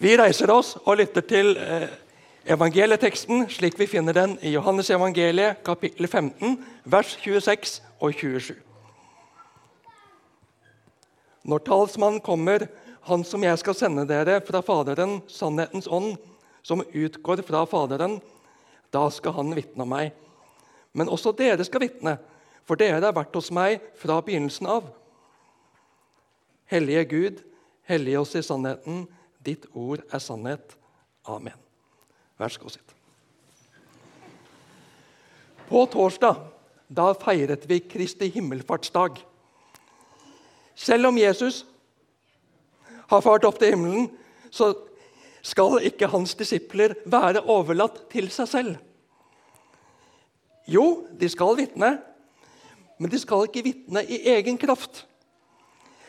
Vi reiser oss og lytter til eh, evangelieteksten slik vi finner den i Johannes evangeliet kapittel 15, vers 26 og 27. Når talsmannen kommer, han som jeg skal sende dere fra Faderen, sannhetens ånd, som utgår fra Faderen, da skal han vitne om meg. Men også dere skal vitne, for dere har vært hos meg fra begynnelsen av. Hellige Gud, hellige oss i sannheten. Ditt ord er sannhet. Amen. Vær så god, sitt. På torsdag da feiret vi Kristi himmelfartsdag. Selv om Jesus har fart opp til himmelen, så skal ikke hans disipler være overlatt til seg selv. Jo, de skal vitne, men de skal ikke vitne i egen kraft.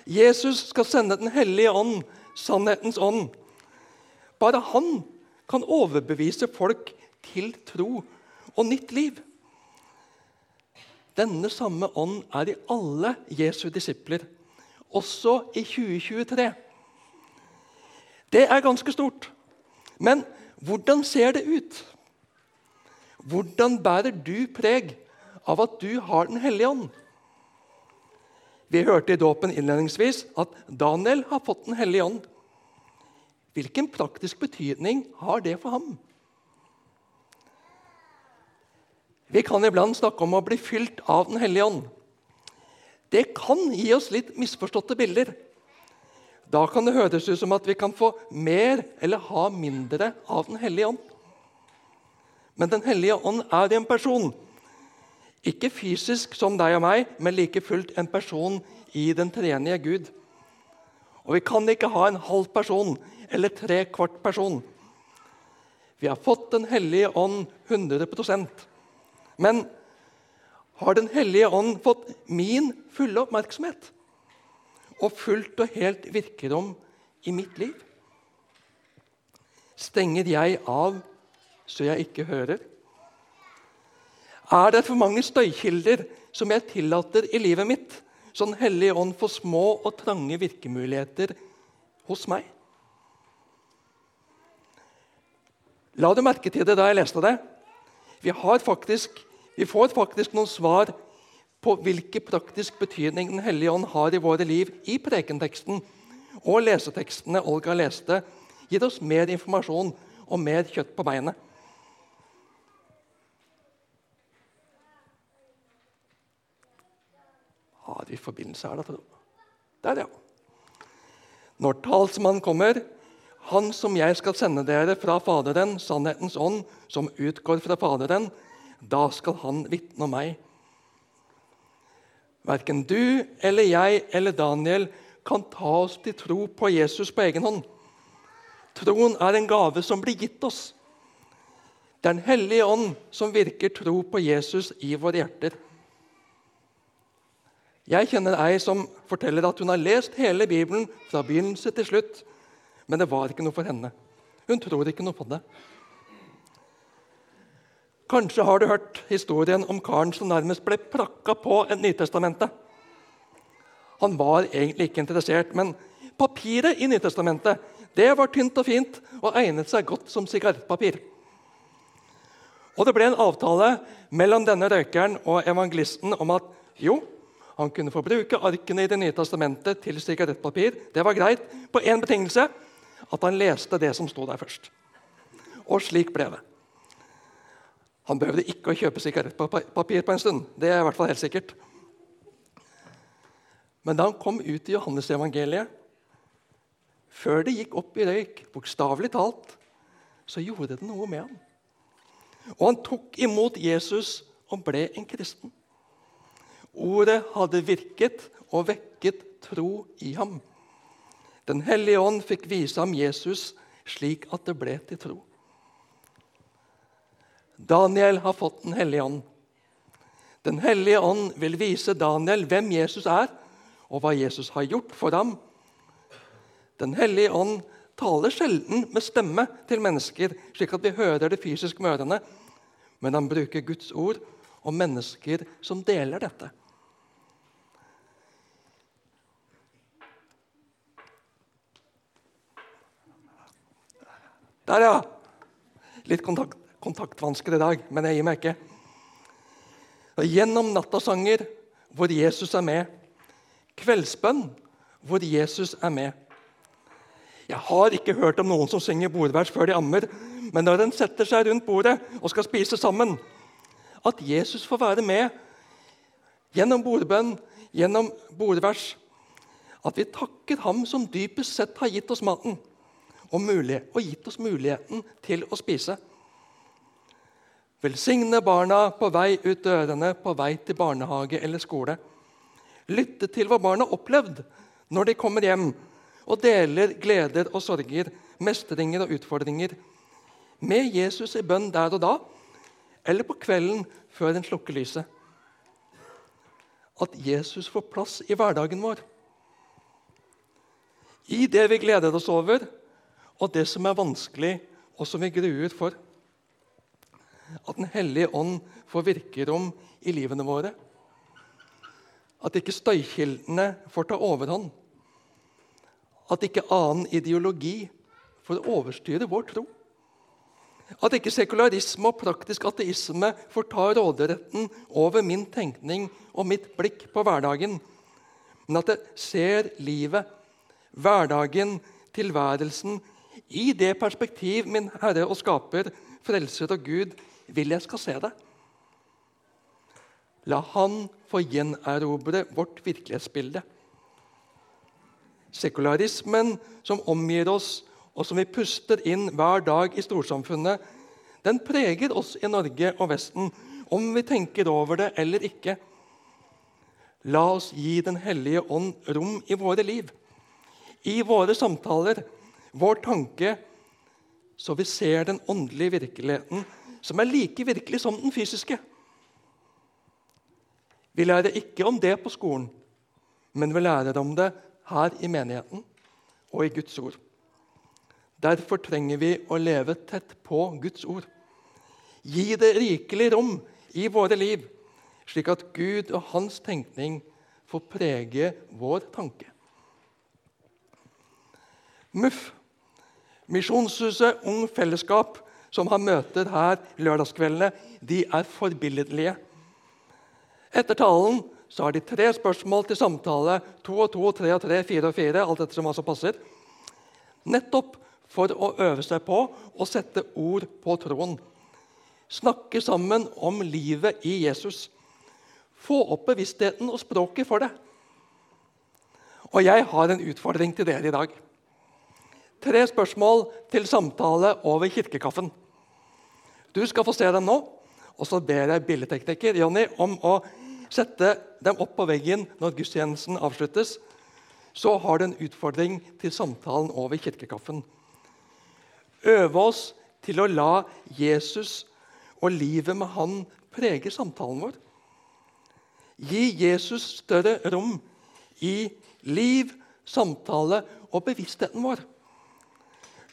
Jesus skal sende Den hellige ånd, sannhetens ånd. Bare han kan overbevise folk til tro og nytt liv. Denne samme ånd er i alle Jesu disipler, også i 2023. Det er ganske stort. Men hvordan ser det ut? Hvordan bærer du preg av at du har Den hellige ånd? Vi hørte i dåpen innledningsvis at Daniel har fått Den hellige ånd. Hvilken praktisk betydning har det for ham? Vi kan iblant snakke om å bli fylt av Den hellige ånd. Det kan gi oss litt misforståtte bilder. Da kan det høres ut som at vi kan få mer eller ha mindre av Den hellige ånd. Men Den hellige ånd er en person. Ikke fysisk som deg og meg, men like fullt en person i den treenige Gud. Og vi kan ikke ha en halv person eller tre kvart person. Vi har fått Den hellige ånd 100% Men har Den hellige ånd fått min fulle oppmerksomhet? Og fullt og helt virkerom i mitt liv? Stenger jeg av så jeg ikke hører? Er det for mange støykilder som jeg tillater i livet mitt, så Den hellige ånd får små og trange virkemuligheter hos meg? La du merke til det da jeg leste det? Vi, faktisk, vi får faktisk noen svar på hvilken praktisk betydning Den hellige ånd har i våre liv i prekenteksten. Og lesetekstene Olga leste, gir oss mer informasjon og mer kjøtt på beinet. Har vi forbindelse her, da? tro? Der, ja. Når talsmannen kommer, han som jeg skal sende dere fra Faderen, sannhetens ånd, som utgår fra Faderen, da skal han vitne om meg. Verken du eller jeg eller Daniel kan ta oss til tro på Jesus på egen hånd. Troen er en gave som blir gitt oss. Det er Den hellige ånd som virker tro på Jesus i våre hjerter. Jeg kjenner ei som forteller at hun har lest hele Bibelen fra begynnelse til slutt, men det var ikke noe for henne. Hun tror ikke noe på det. Kanskje har du hørt historien om karen som nærmest ble prakka på et Nytestamentet. Han var egentlig ikke interessert, men papiret i Nytestamentet det var tynt og fint og egnet seg godt som sigarettpapir. Og Det ble en avtale mellom denne røykeren og evangelisten om at jo, han kunne få bruke arkene i Det nye testamentet til sigarettpapir. Det var greit, på én betingelse at han leste det som sto der først. Og slik ble det. Han behøvde ikke å kjøpe sigarettpapir på en stund. Det er i hvert fall helt sikkert. Men da han kom ut i Johannes-evangeliet, før det gikk opp i røyk, bokstavelig talt, så gjorde det noe med ham. Og han tok imot Jesus og ble en kristen. Ordet hadde virket og vekket tro i ham. Den hellige ånd fikk vise ham Jesus slik at det ble til tro. Daniel har fått Den hellige ånd. Den hellige ånd vil vise Daniel hvem Jesus er, og hva Jesus har gjort for ham. Den hellige ånd taler sjelden med stemme til mennesker, slik at vi hører det fysisk med ørene, men han bruker Guds ord og mennesker som deler dette. Der, ja! Litt kontakt, kontaktvansker i dag, men jeg gir meg ikke. Og gjennom nattasanger hvor Jesus er med. Kveldsbønn hvor Jesus er med. Jeg har ikke hørt om noen som synger bordvers før de ammer, men når en setter seg rundt bordet og skal spise sammen, at Jesus får være med gjennom bordbønn, gjennom bordvers. At vi takker ham som dypest sett har gitt oss maten og, mulighet, og gitt oss muligheten til å spise. Velsigne barna på vei ut dørene, på vei til barnehage eller skole. Lytte til hva barna har opplevd når de kommer hjem, og deler gleder og sorger, mestringer og utfordringer med Jesus i bønn der og da, eller på kvelden før en slukker lyset. At Jesus får plass i hverdagen vår. I det vi gleder oss over, og det som er vanskelig, og som vi gruer for. At Den hellige ånd får virkerom i livene våre. At ikke støykildene får ta overhånd. At ikke annen ideologi får overstyre vår tro. At ikke sekularisme og praktisk ateisme får ta råderetten over min tenkning og mitt blikk på hverdagen, men at jeg ser livet, hverdagen, tilværelsen i det perspektiv min Herre og Skaper, Frelser og Gud vil jeg skal se det. La Han få gjenerobre vårt virkelighetsbilde. Sekularismen som omgir oss, og som vi puster inn hver dag i storsamfunnet, den preger oss i Norge og Vesten, om vi tenker over det eller ikke. La oss gi Den hellige ånd rom i våre liv, i våre samtaler, vår tanke, så vi ser den åndelige virkeligheten, som er like virkelig som den fysiske. Vi lærer ikke om det på skolen, men vi lærer om det her i menigheten og i Guds ord. Derfor trenger vi å leve tett på Guds ord. Gi det rikelig rom i våre liv, slik at Gud og hans tenkning får prege vår tanke. MUF, Misjonshuset Ung Fellesskap, som har møter her lørdagskveldene, de er forbilledlige. Etter talen så har de tre spørsmål til samtale. To og to, tre og tre, fire og fire. alt etter som altså passer. Nettopp for å øve seg på å sette ord på troen. Snakke sammen om livet i Jesus. Få opp bevisstheten og språket for det. Og jeg har en utfordring til dere i dag. Tre spørsmål til samtale over kirkekaffen. Du skal få se dem nå. Og så ber jeg billedtekniker Jonny om å sette dem opp på veggen når gudstjenesten avsluttes. Så har du en utfordring til samtalen over kirkekaffen. Øve oss til å la Jesus og livet med han prege samtalen vår. Gi Jesus større rom i liv, samtale og bevisstheten vår.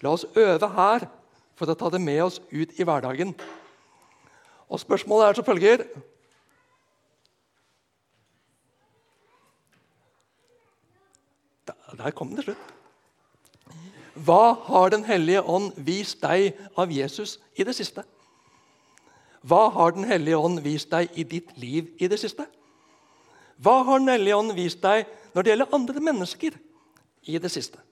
La oss øve her for å ta det med oss ut i hverdagen. Og Spørsmålet er som følger Der kom det slutt. Hva har Den hellige ånd vist deg av Jesus i det siste? Hva har Den hellige ånd vist deg i ditt liv i det siste? Hva har Den hellige ånd vist deg når det gjelder andre mennesker i det siste?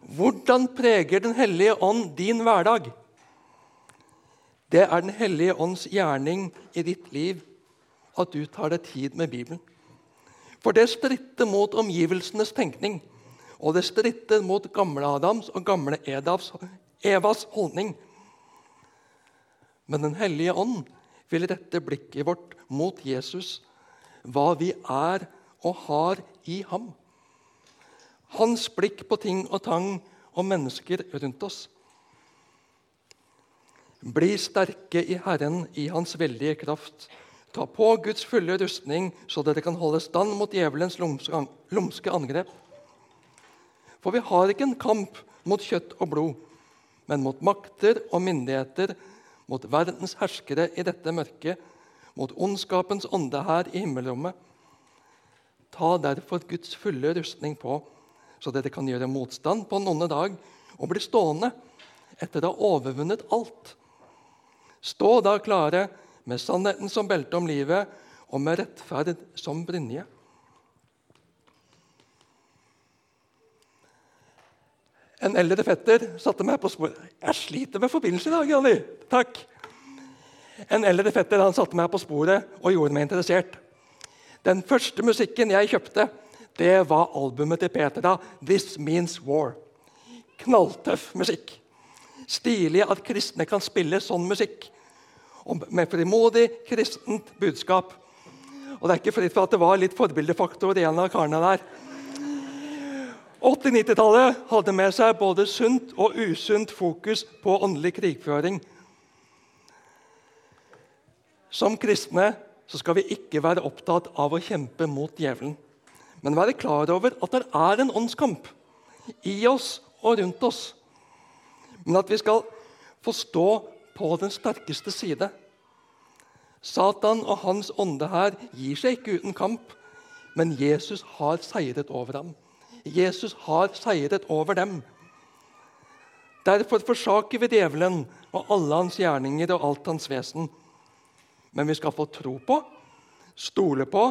Hvordan preger Den hellige ånd din hverdag? Det er Den hellige ånds gjerning i ditt liv at du tar deg tid med Bibelen. For det stritter mot omgivelsenes tenkning, og det stritter mot gamle Adams og gamle Edavs, Evas holdning. Men Den hellige ånd vil rette blikket vårt mot Jesus, hva vi er og har i ham. Hans blikk på ting og tang og mennesker rundt oss. Bli sterke i Herren i Hans veldige kraft. Ta på Guds fulle rustning, så dere kan holde stand mot djevelens lumske angrep. For vi har ikke en kamp mot kjøtt og blod, men mot makter og myndigheter, mot verdens herskere i dette mørket, mot ondskapens ånde her i himmelrommet. Ta derfor Guds fulle rustning på, så dere kan gjøre motstand på den onde dag og bli stående etter å ha overvunnet alt. Stå da klare med sannheten som belte om livet og med rettferd som brynje. En eldre fetter satte meg på sporet Jeg sliter med forbindelse i dag, Janni. Takk. En eldre fetter han satte meg på sporet og gjorde meg interessert. Den første musikken jeg kjøpte, det var albumet til Peter da. 'This Means War'. Knalltøff musikk. Stilig at kristne kan spille sånn musikk. Med frimodig kristent budskap. Og det er ikke fritt for at det var litt forbildefaktor i en av karene der. 80-90-tallet hadde med seg både sunt og usunt fokus på åndelig krigføring. Som kristne så skal vi ikke være opptatt av å kjempe mot djevelen, men være klar over at det er en åndskamp i oss og rundt oss. Men at vi skal få stå på den sterkeste side. Satan og hans ånde her gir seg ikke uten kamp, men Jesus har seiret over ham. Jesus har seiret over dem. Derfor forsaker vi djevelen og alle hans gjerninger og alt hans vesen. Men vi skal få tro på, stole på,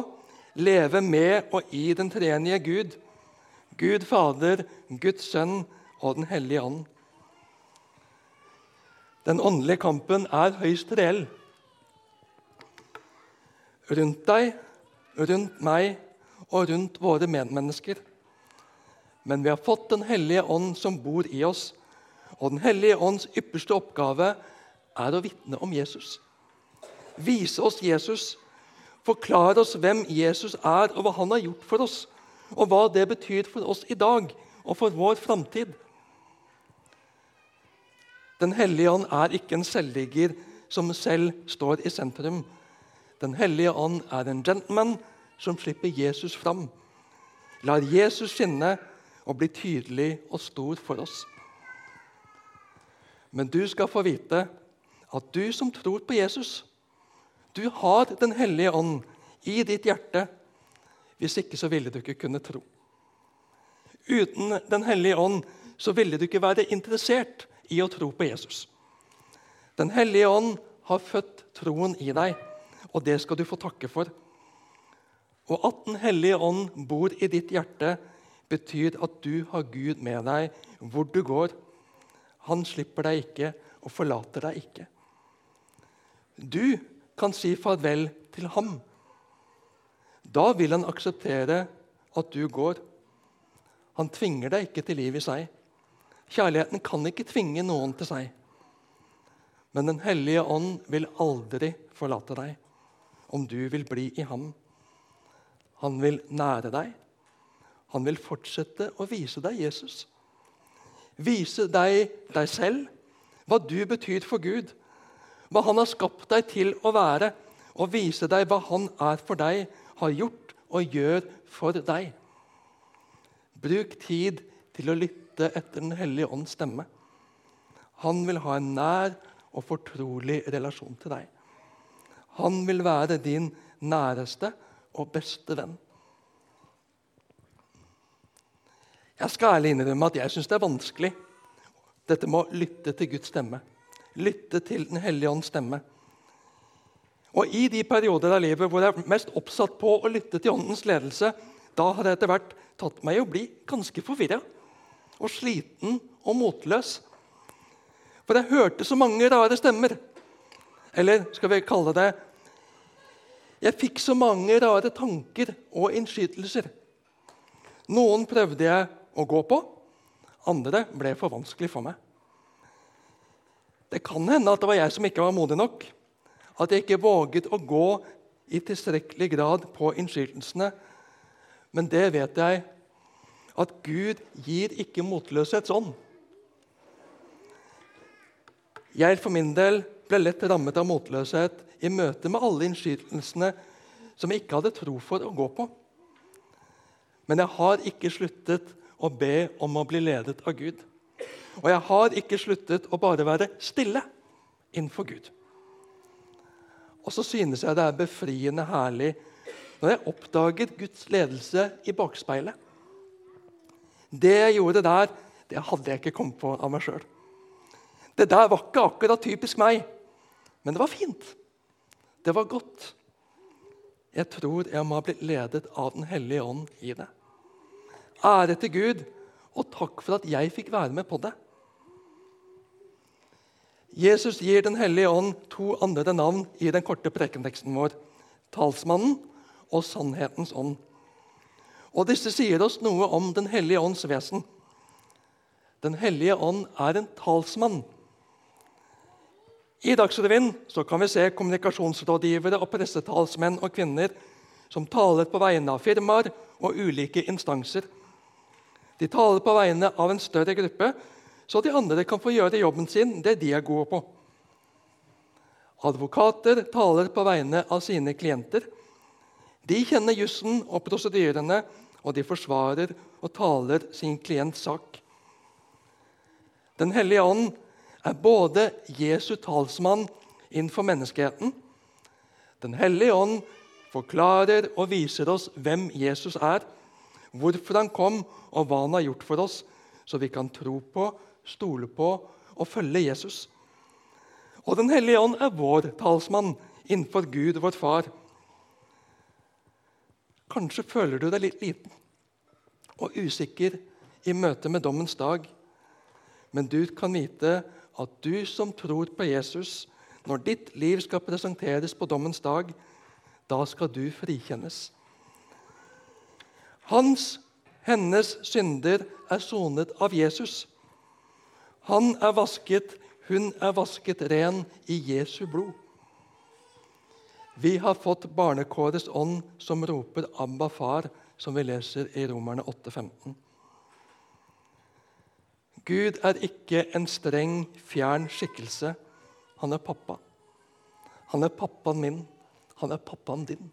leve med og i den tredje Gud. Gud Fader, Guds Sønn og Den hellige ånd. Den åndelige kampen er høyst reell. Rundt deg, rundt meg og rundt våre medmennesker. Men vi har fått Den hellige ånd som bor i oss. Og Den hellige ånds ypperste oppgave er å vitne om Jesus. Vise oss Jesus. Forklare oss hvem Jesus er, og hva han har gjort for oss. Og hva det betyr for oss i dag og for vår framtid. Den hellige ånd er ikke en selvligger som selv står i sentrum. Den hellige ånd er en gentleman som slipper Jesus fram. Lar Jesus skinne og bli tydelig og stor for oss. Men du skal få vite at du som tror på Jesus, du har Den hellige ånd i ditt hjerte. Hvis ikke så ville du ikke kunne tro. Uten Den hellige ånd så ville du ikke være interessert i å tro på Jesus. Den hellige ånd har født troen i deg, og det skal du få takke for. Og at Den hellige ånd bor i ditt hjerte, betyr at du har Gud med deg hvor du går. Han slipper deg ikke og forlater deg ikke. Du kan si farvel til ham. Da vil han akseptere at du går. Han tvinger deg ikke til liv i seg. Kjærligheten kan ikke tvinge noen til seg. Men Den hellige ånd vil aldri forlate deg om du vil bli i ham. Han vil nære deg. Han vil fortsette å vise deg Jesus. Vise deg deg selv, hva du betyr for Gud, hva han har skapt deg til å være, og vise deg hva han er for deg, har gjort og gjør for deg. Bruk tid til å lytte etter Den hellige ånds stemme. Han vil ha en nær og fortrolig relasjon til deg. Han vil være din næreste og beste venn. Jeg skal ærlig innrømme at jeg syns det er vanskelig dette med å lytte til Guds stemme. Lytte til Den hellige ånds stemme. Og I de perioder av livet hvor jeg er mest oppsatt på å lytte til Åndens ledelse, da har det etter hvert tatt meg å bli ganske forvirra og sliten og motløs. For jeg hørte så mange rare stemmer. Eller skal vi kalle det Jeg fikk så mange rare tanker og innskytelser. Noen prøvde jeg å gå på. Andre ble for vanskelig for meg. Det kan hende at det var jeg som ikke var modig nok. At jeg ikke våget å gå i tilstrekkelig grad på innskytelsene. Men det vet jeg at Gud gir ikke motløshet sånn. Jeg for min del ble lett rammet av motløshet i møte med alle innskytelsene som jeg ikke hadde tro for å gå på. Men jeg har ikke sluttet å be om å bli ledet av Gud. Og jeg har ikke sluttet å bare være stille innenfor Gud. Og så synes jeg det er befriende herlig når jeg oppdager Guds ledelse i bakspeilet. Det jeg gjorde der, det hadde jeg ikke kommet på av meg sjøl. Det der var ikke akkurat typisk meg, men det var fint. Det var godt. Jeg tror jeg må ha blitt ledet av Den hellige ånd i det. Ære til Gud, og takk for at jeg fikk være med på det. Jesus gir Den hellige ånd to andre navn i den korte prekenteksten vår. Talsmannen og Sannhetens ånd. Og Disse sier oss noe om Den hellige ånds vesen. Den hellige ånd er en talsmann. I Dagsrevyen kan vi se kommunikasjonsrådgivere og pressetalsmenn og -kvinner som taler på vegne av firmaer og ulike instanser. De taler på vegne av en større gruppe, så de andre kan få gjøre jobben sin, det de er gode på. Advokater taler på vegne av sine klienter. De kjenner jussen og prosedyrene, og de forsvarer og taler sin klients sak. Den hellige ånd er både Jesu talsmann innenfor menneskeheten. Den hellige ånd forklarer og viser oss hvem Jesus er, hvorfor han kom, og hva han har gjort for oss, så vi kan tro på, stole på og følge Jesus. Og Den hellige ånd er vår talsmann innenfor Gud, vår far. Kanskje føler du deg litt liten og usikker i møte med dommens dag. Men du kan vite at du som tror på Jesus, når ditt liv skal presenteres på dommens dag, da skal du frikjennes. Hans, hennes synder er sonet av Jesus. Han er vasket, hun er vasket ren i Jesu blod. Vi har fått barnekårets ånd som roper 'Abba, far', som vi leser i Romerne 8,15. Gud er ikke en streng, fjern skikkelse. Han er pappa. Han er pappaen min. Han er pappaen din.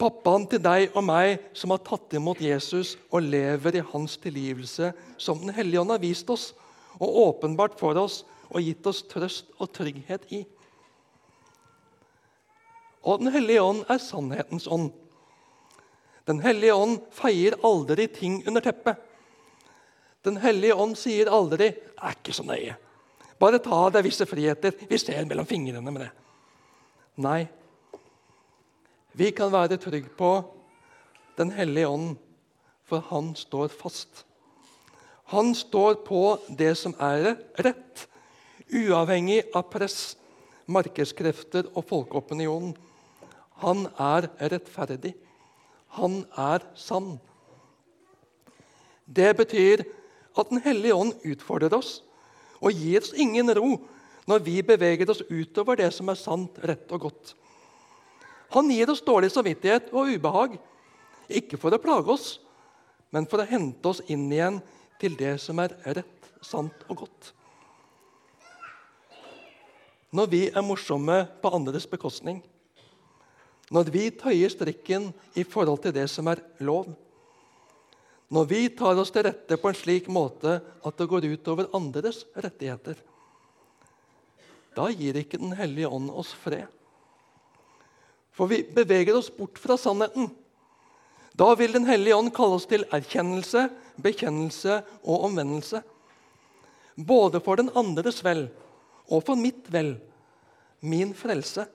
Pappaen til deg og meg som har tatt imot Jesus og lever i hans tilgivelse, som Den hellige ånd har vist oss og åpenbart for oss og gitt oss trøst og trygghet i. Og Den hellige ånd er sannhetens ånd. Den hellige ånd feier aldri ting under teppet. Den hellige ånd sier aldri er ikke så nøye'. Bare ta deg visse friheter. Vi ser mellom fingrene med det. Nei. Vi kan være trygge på Den hellige ånd, for han står fast. Han står på det som er rett, uavhengig av press, markedskrefter og folkeopinionen. Han er rettferdig. Han er sann. Det betyr at Den hellige ånd utfordrer oss og gir oss ingen ro når vi beveger oss utover det som er sant, rett og godt. Han gir oss dårlig samvittighet og ubehag, ikke for å plage oss, men for å hente oss inn igjen til det som er rett, sant og godt. Når vi er morsomme på andres bekostning, når vi tøyer strikken i forhold til det som er lov, når vi tar oss til rette på en slik måte at det går ut over andres rettigheter, da gir ikke Den hellige ånd oss fred. For vi beveger oss bort fra sannheten. Da vil Den hellige ånd kalle oss til erkjennelse, bekjennelse og omvendelse. Både for den andres vel og for mitt vel, min frelse.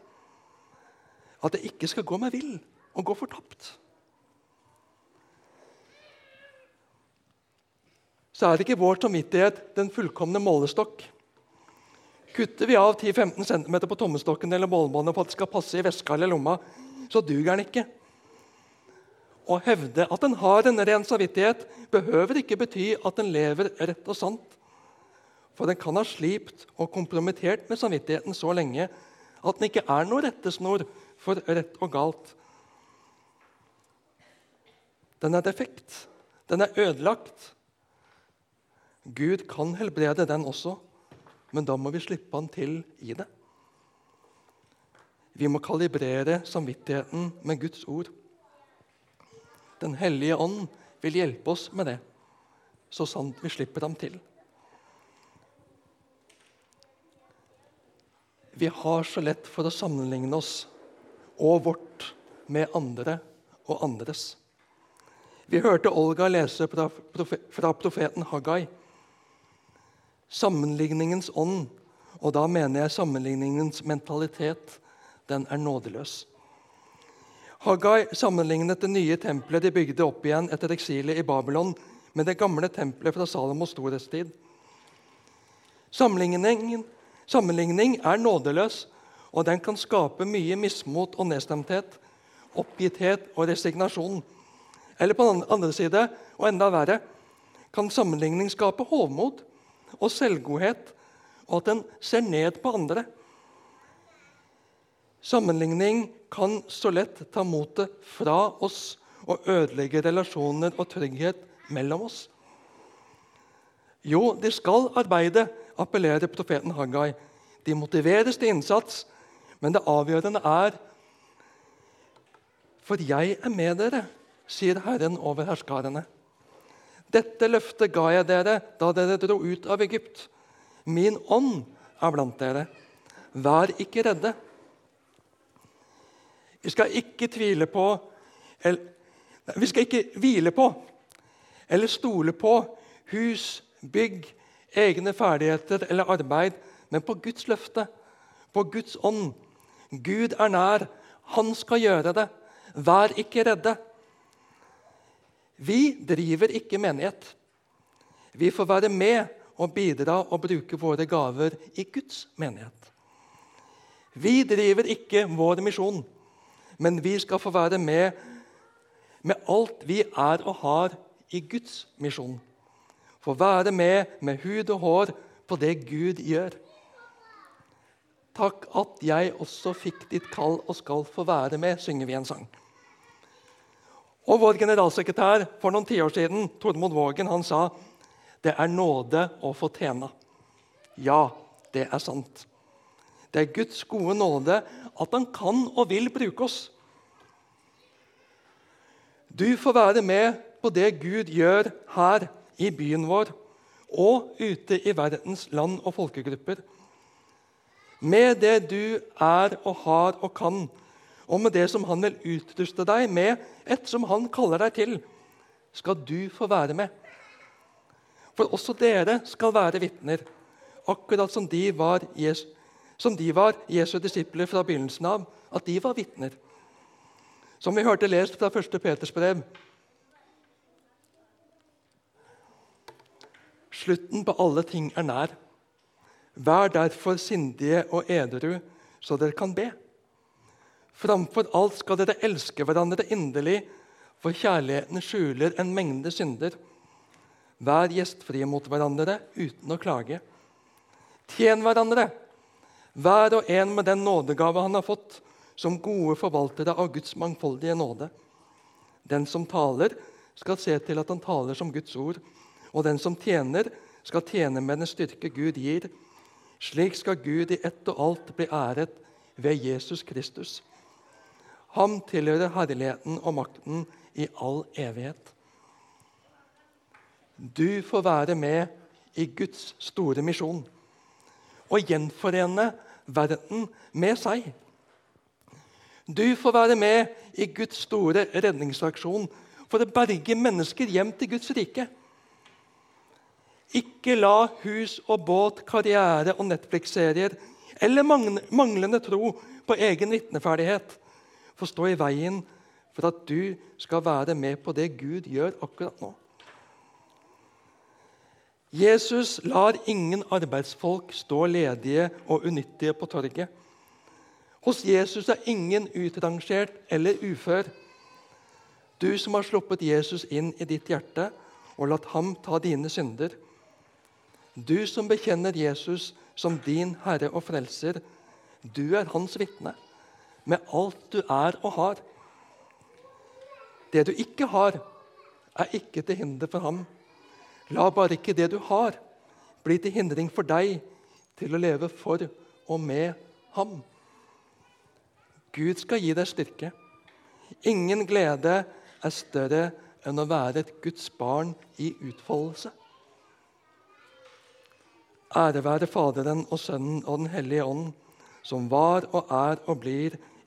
At jeg ikke skal gå meg vill og gå fortapt. så er ikke vår samvittighet den fullkomne målestokk. Kutter vi av 10-15 cm på tommestokken eller målbåndet for at det skal passe i veska eller lomma, så duger den ikke. Å hevde at en har en ren samvittighet, behøver ikke bety at en lever rett og sant. For en kan ha slipt og kompromittert med samvittigheten så lenge at den ikke er noe rettesnor for rett og galt. Den er defekt. Den er ødelagt. Gud kan helbrede den også, men da må vi slippe han til i det. Vi må kalibrere samvittigheten med Guds ord. Den hellige ånd vil hjelpe oss med det, så sant vi slipper ham til. Vi har så lett for å sammenligne oss og vårt med andre og andres. Vi hørte Olga lese fra profeten Haggai. Sammenligningens ånd, og da mener jeg sammenligningens mentalitet, den er nådeløs. Haggai sammenlignet det nye tempelet de bygde opp igjen etter eksilet i Babylon, med det gamle tempelet fra Salomos storhetstid. Sammenligning, sammenligning er nådeløs, og den kan skape mye mismot og nedstemthet, oppgitthet og resignasjon. Eller på den andre side, og enda verre, kan sammenligning skape hovmod og selvgodhet, og at en ser ned på andre. Sammenligning kan så lett ta motet fra oss og ødelegge relasjoner og trygghet mellom oss. Jo, de skal arbeide, appellerer profeten Haggai. De motiveres til innsats, men det avgjørende er For jeg er med dere, sier Herren over herskarene. Dette løftet ga jeg dere da dere dro ut av Egypt. Min ånd er blant dere. Vær ikke redde. Vi skal ikke tvile på eller, Vi skal ikke hvile på eller stole på hus, bygg, egne ferdigheter eller arbeid, men på Guds løfte, på Guds ånd. Gud er nær. Han skal gjøre det. Vær ikke redde. Vi driver ikke menighet. Vi får være med og bidra og bruke våre gaver i Guds menighet. Vi driver ikke vår misjon, men vi skal få være med med alt vi er og har i Guds misjon. Få være med med hud og hår på det Gud gjør. Takk at jeg også fikk ditt kall og skal få være med, synger vi en sang. Og Vår generalsekretær for noen tiår siden, Tormod Vågen, han sa det er nåde å få tjene. Ja, det er sant. Det er Guds gode nåde at han kan og vil bruke oss. Du får være med på det Gud gjør her i byen vår og ute i verdens land og folkegrupper. Med det du er og har og kan, og med det som han vil utruste deg med, et som han kaller deg til, skal du få være med. For også dere skal være vitner, akkurat som de var Jesu, som de var Jesu disipler fra begynnelsen av, at de var vitner. Som vi hørte lest fra 1. Peters brev. Slutten på alle ting er nær. Vær derfor sindige og edru, så dere kan be. Framfor alt skal dere elske hverandre inderlig, for kjærligheten skjuler en mengde synder. Vær gjestfrie mot hverandre uten å klage. Tjen hverandre, hver og en med den nådegave han har fått, som gode forvaltere av Guds mangfoldige nåde. Den som taler, skal se til at han taler som Guds ord, og den som tjener, skal tjene med den styrke Gud gir. Slik skal Gud i ett og alt bli æret ved Jesus Kristus. Ham tilhører herligheten og makten i all evighet. Du får være med i Guds store misjon og gjenforene verden med seg. Du får være med i Guds store redningsaksjon for å berge mennesker hjem til Guds rike. Ikke la hus og båt, karriere og Netflix-serier eller manglende tro på egen vitneferdighet få stå i veien for at du skal være med på det Gud gjør akkurat nå. Jesus lar ingen arbeidsfolk stå ledige og unyttige på torget. Hos Jesus er ingen utrangert eller ufør. Du som har sluppet Jesus inn i ditt hjerte og latt ham ta dine synder. Du som bekjenner Jesus som din Herre og Frelser. Du er hans vitne med alt du er og har. Det du ikke har, er ikke til hinder for ham. La bare ikke det du har, bli til hindring for deg til å leve for og med ham. Gud skal gi deg styrke. Ingen glede er større enn å være et Guds barn i utfoldelse. Ære være Faderen og Sønnen og Den hellige ånd, som var og er og blir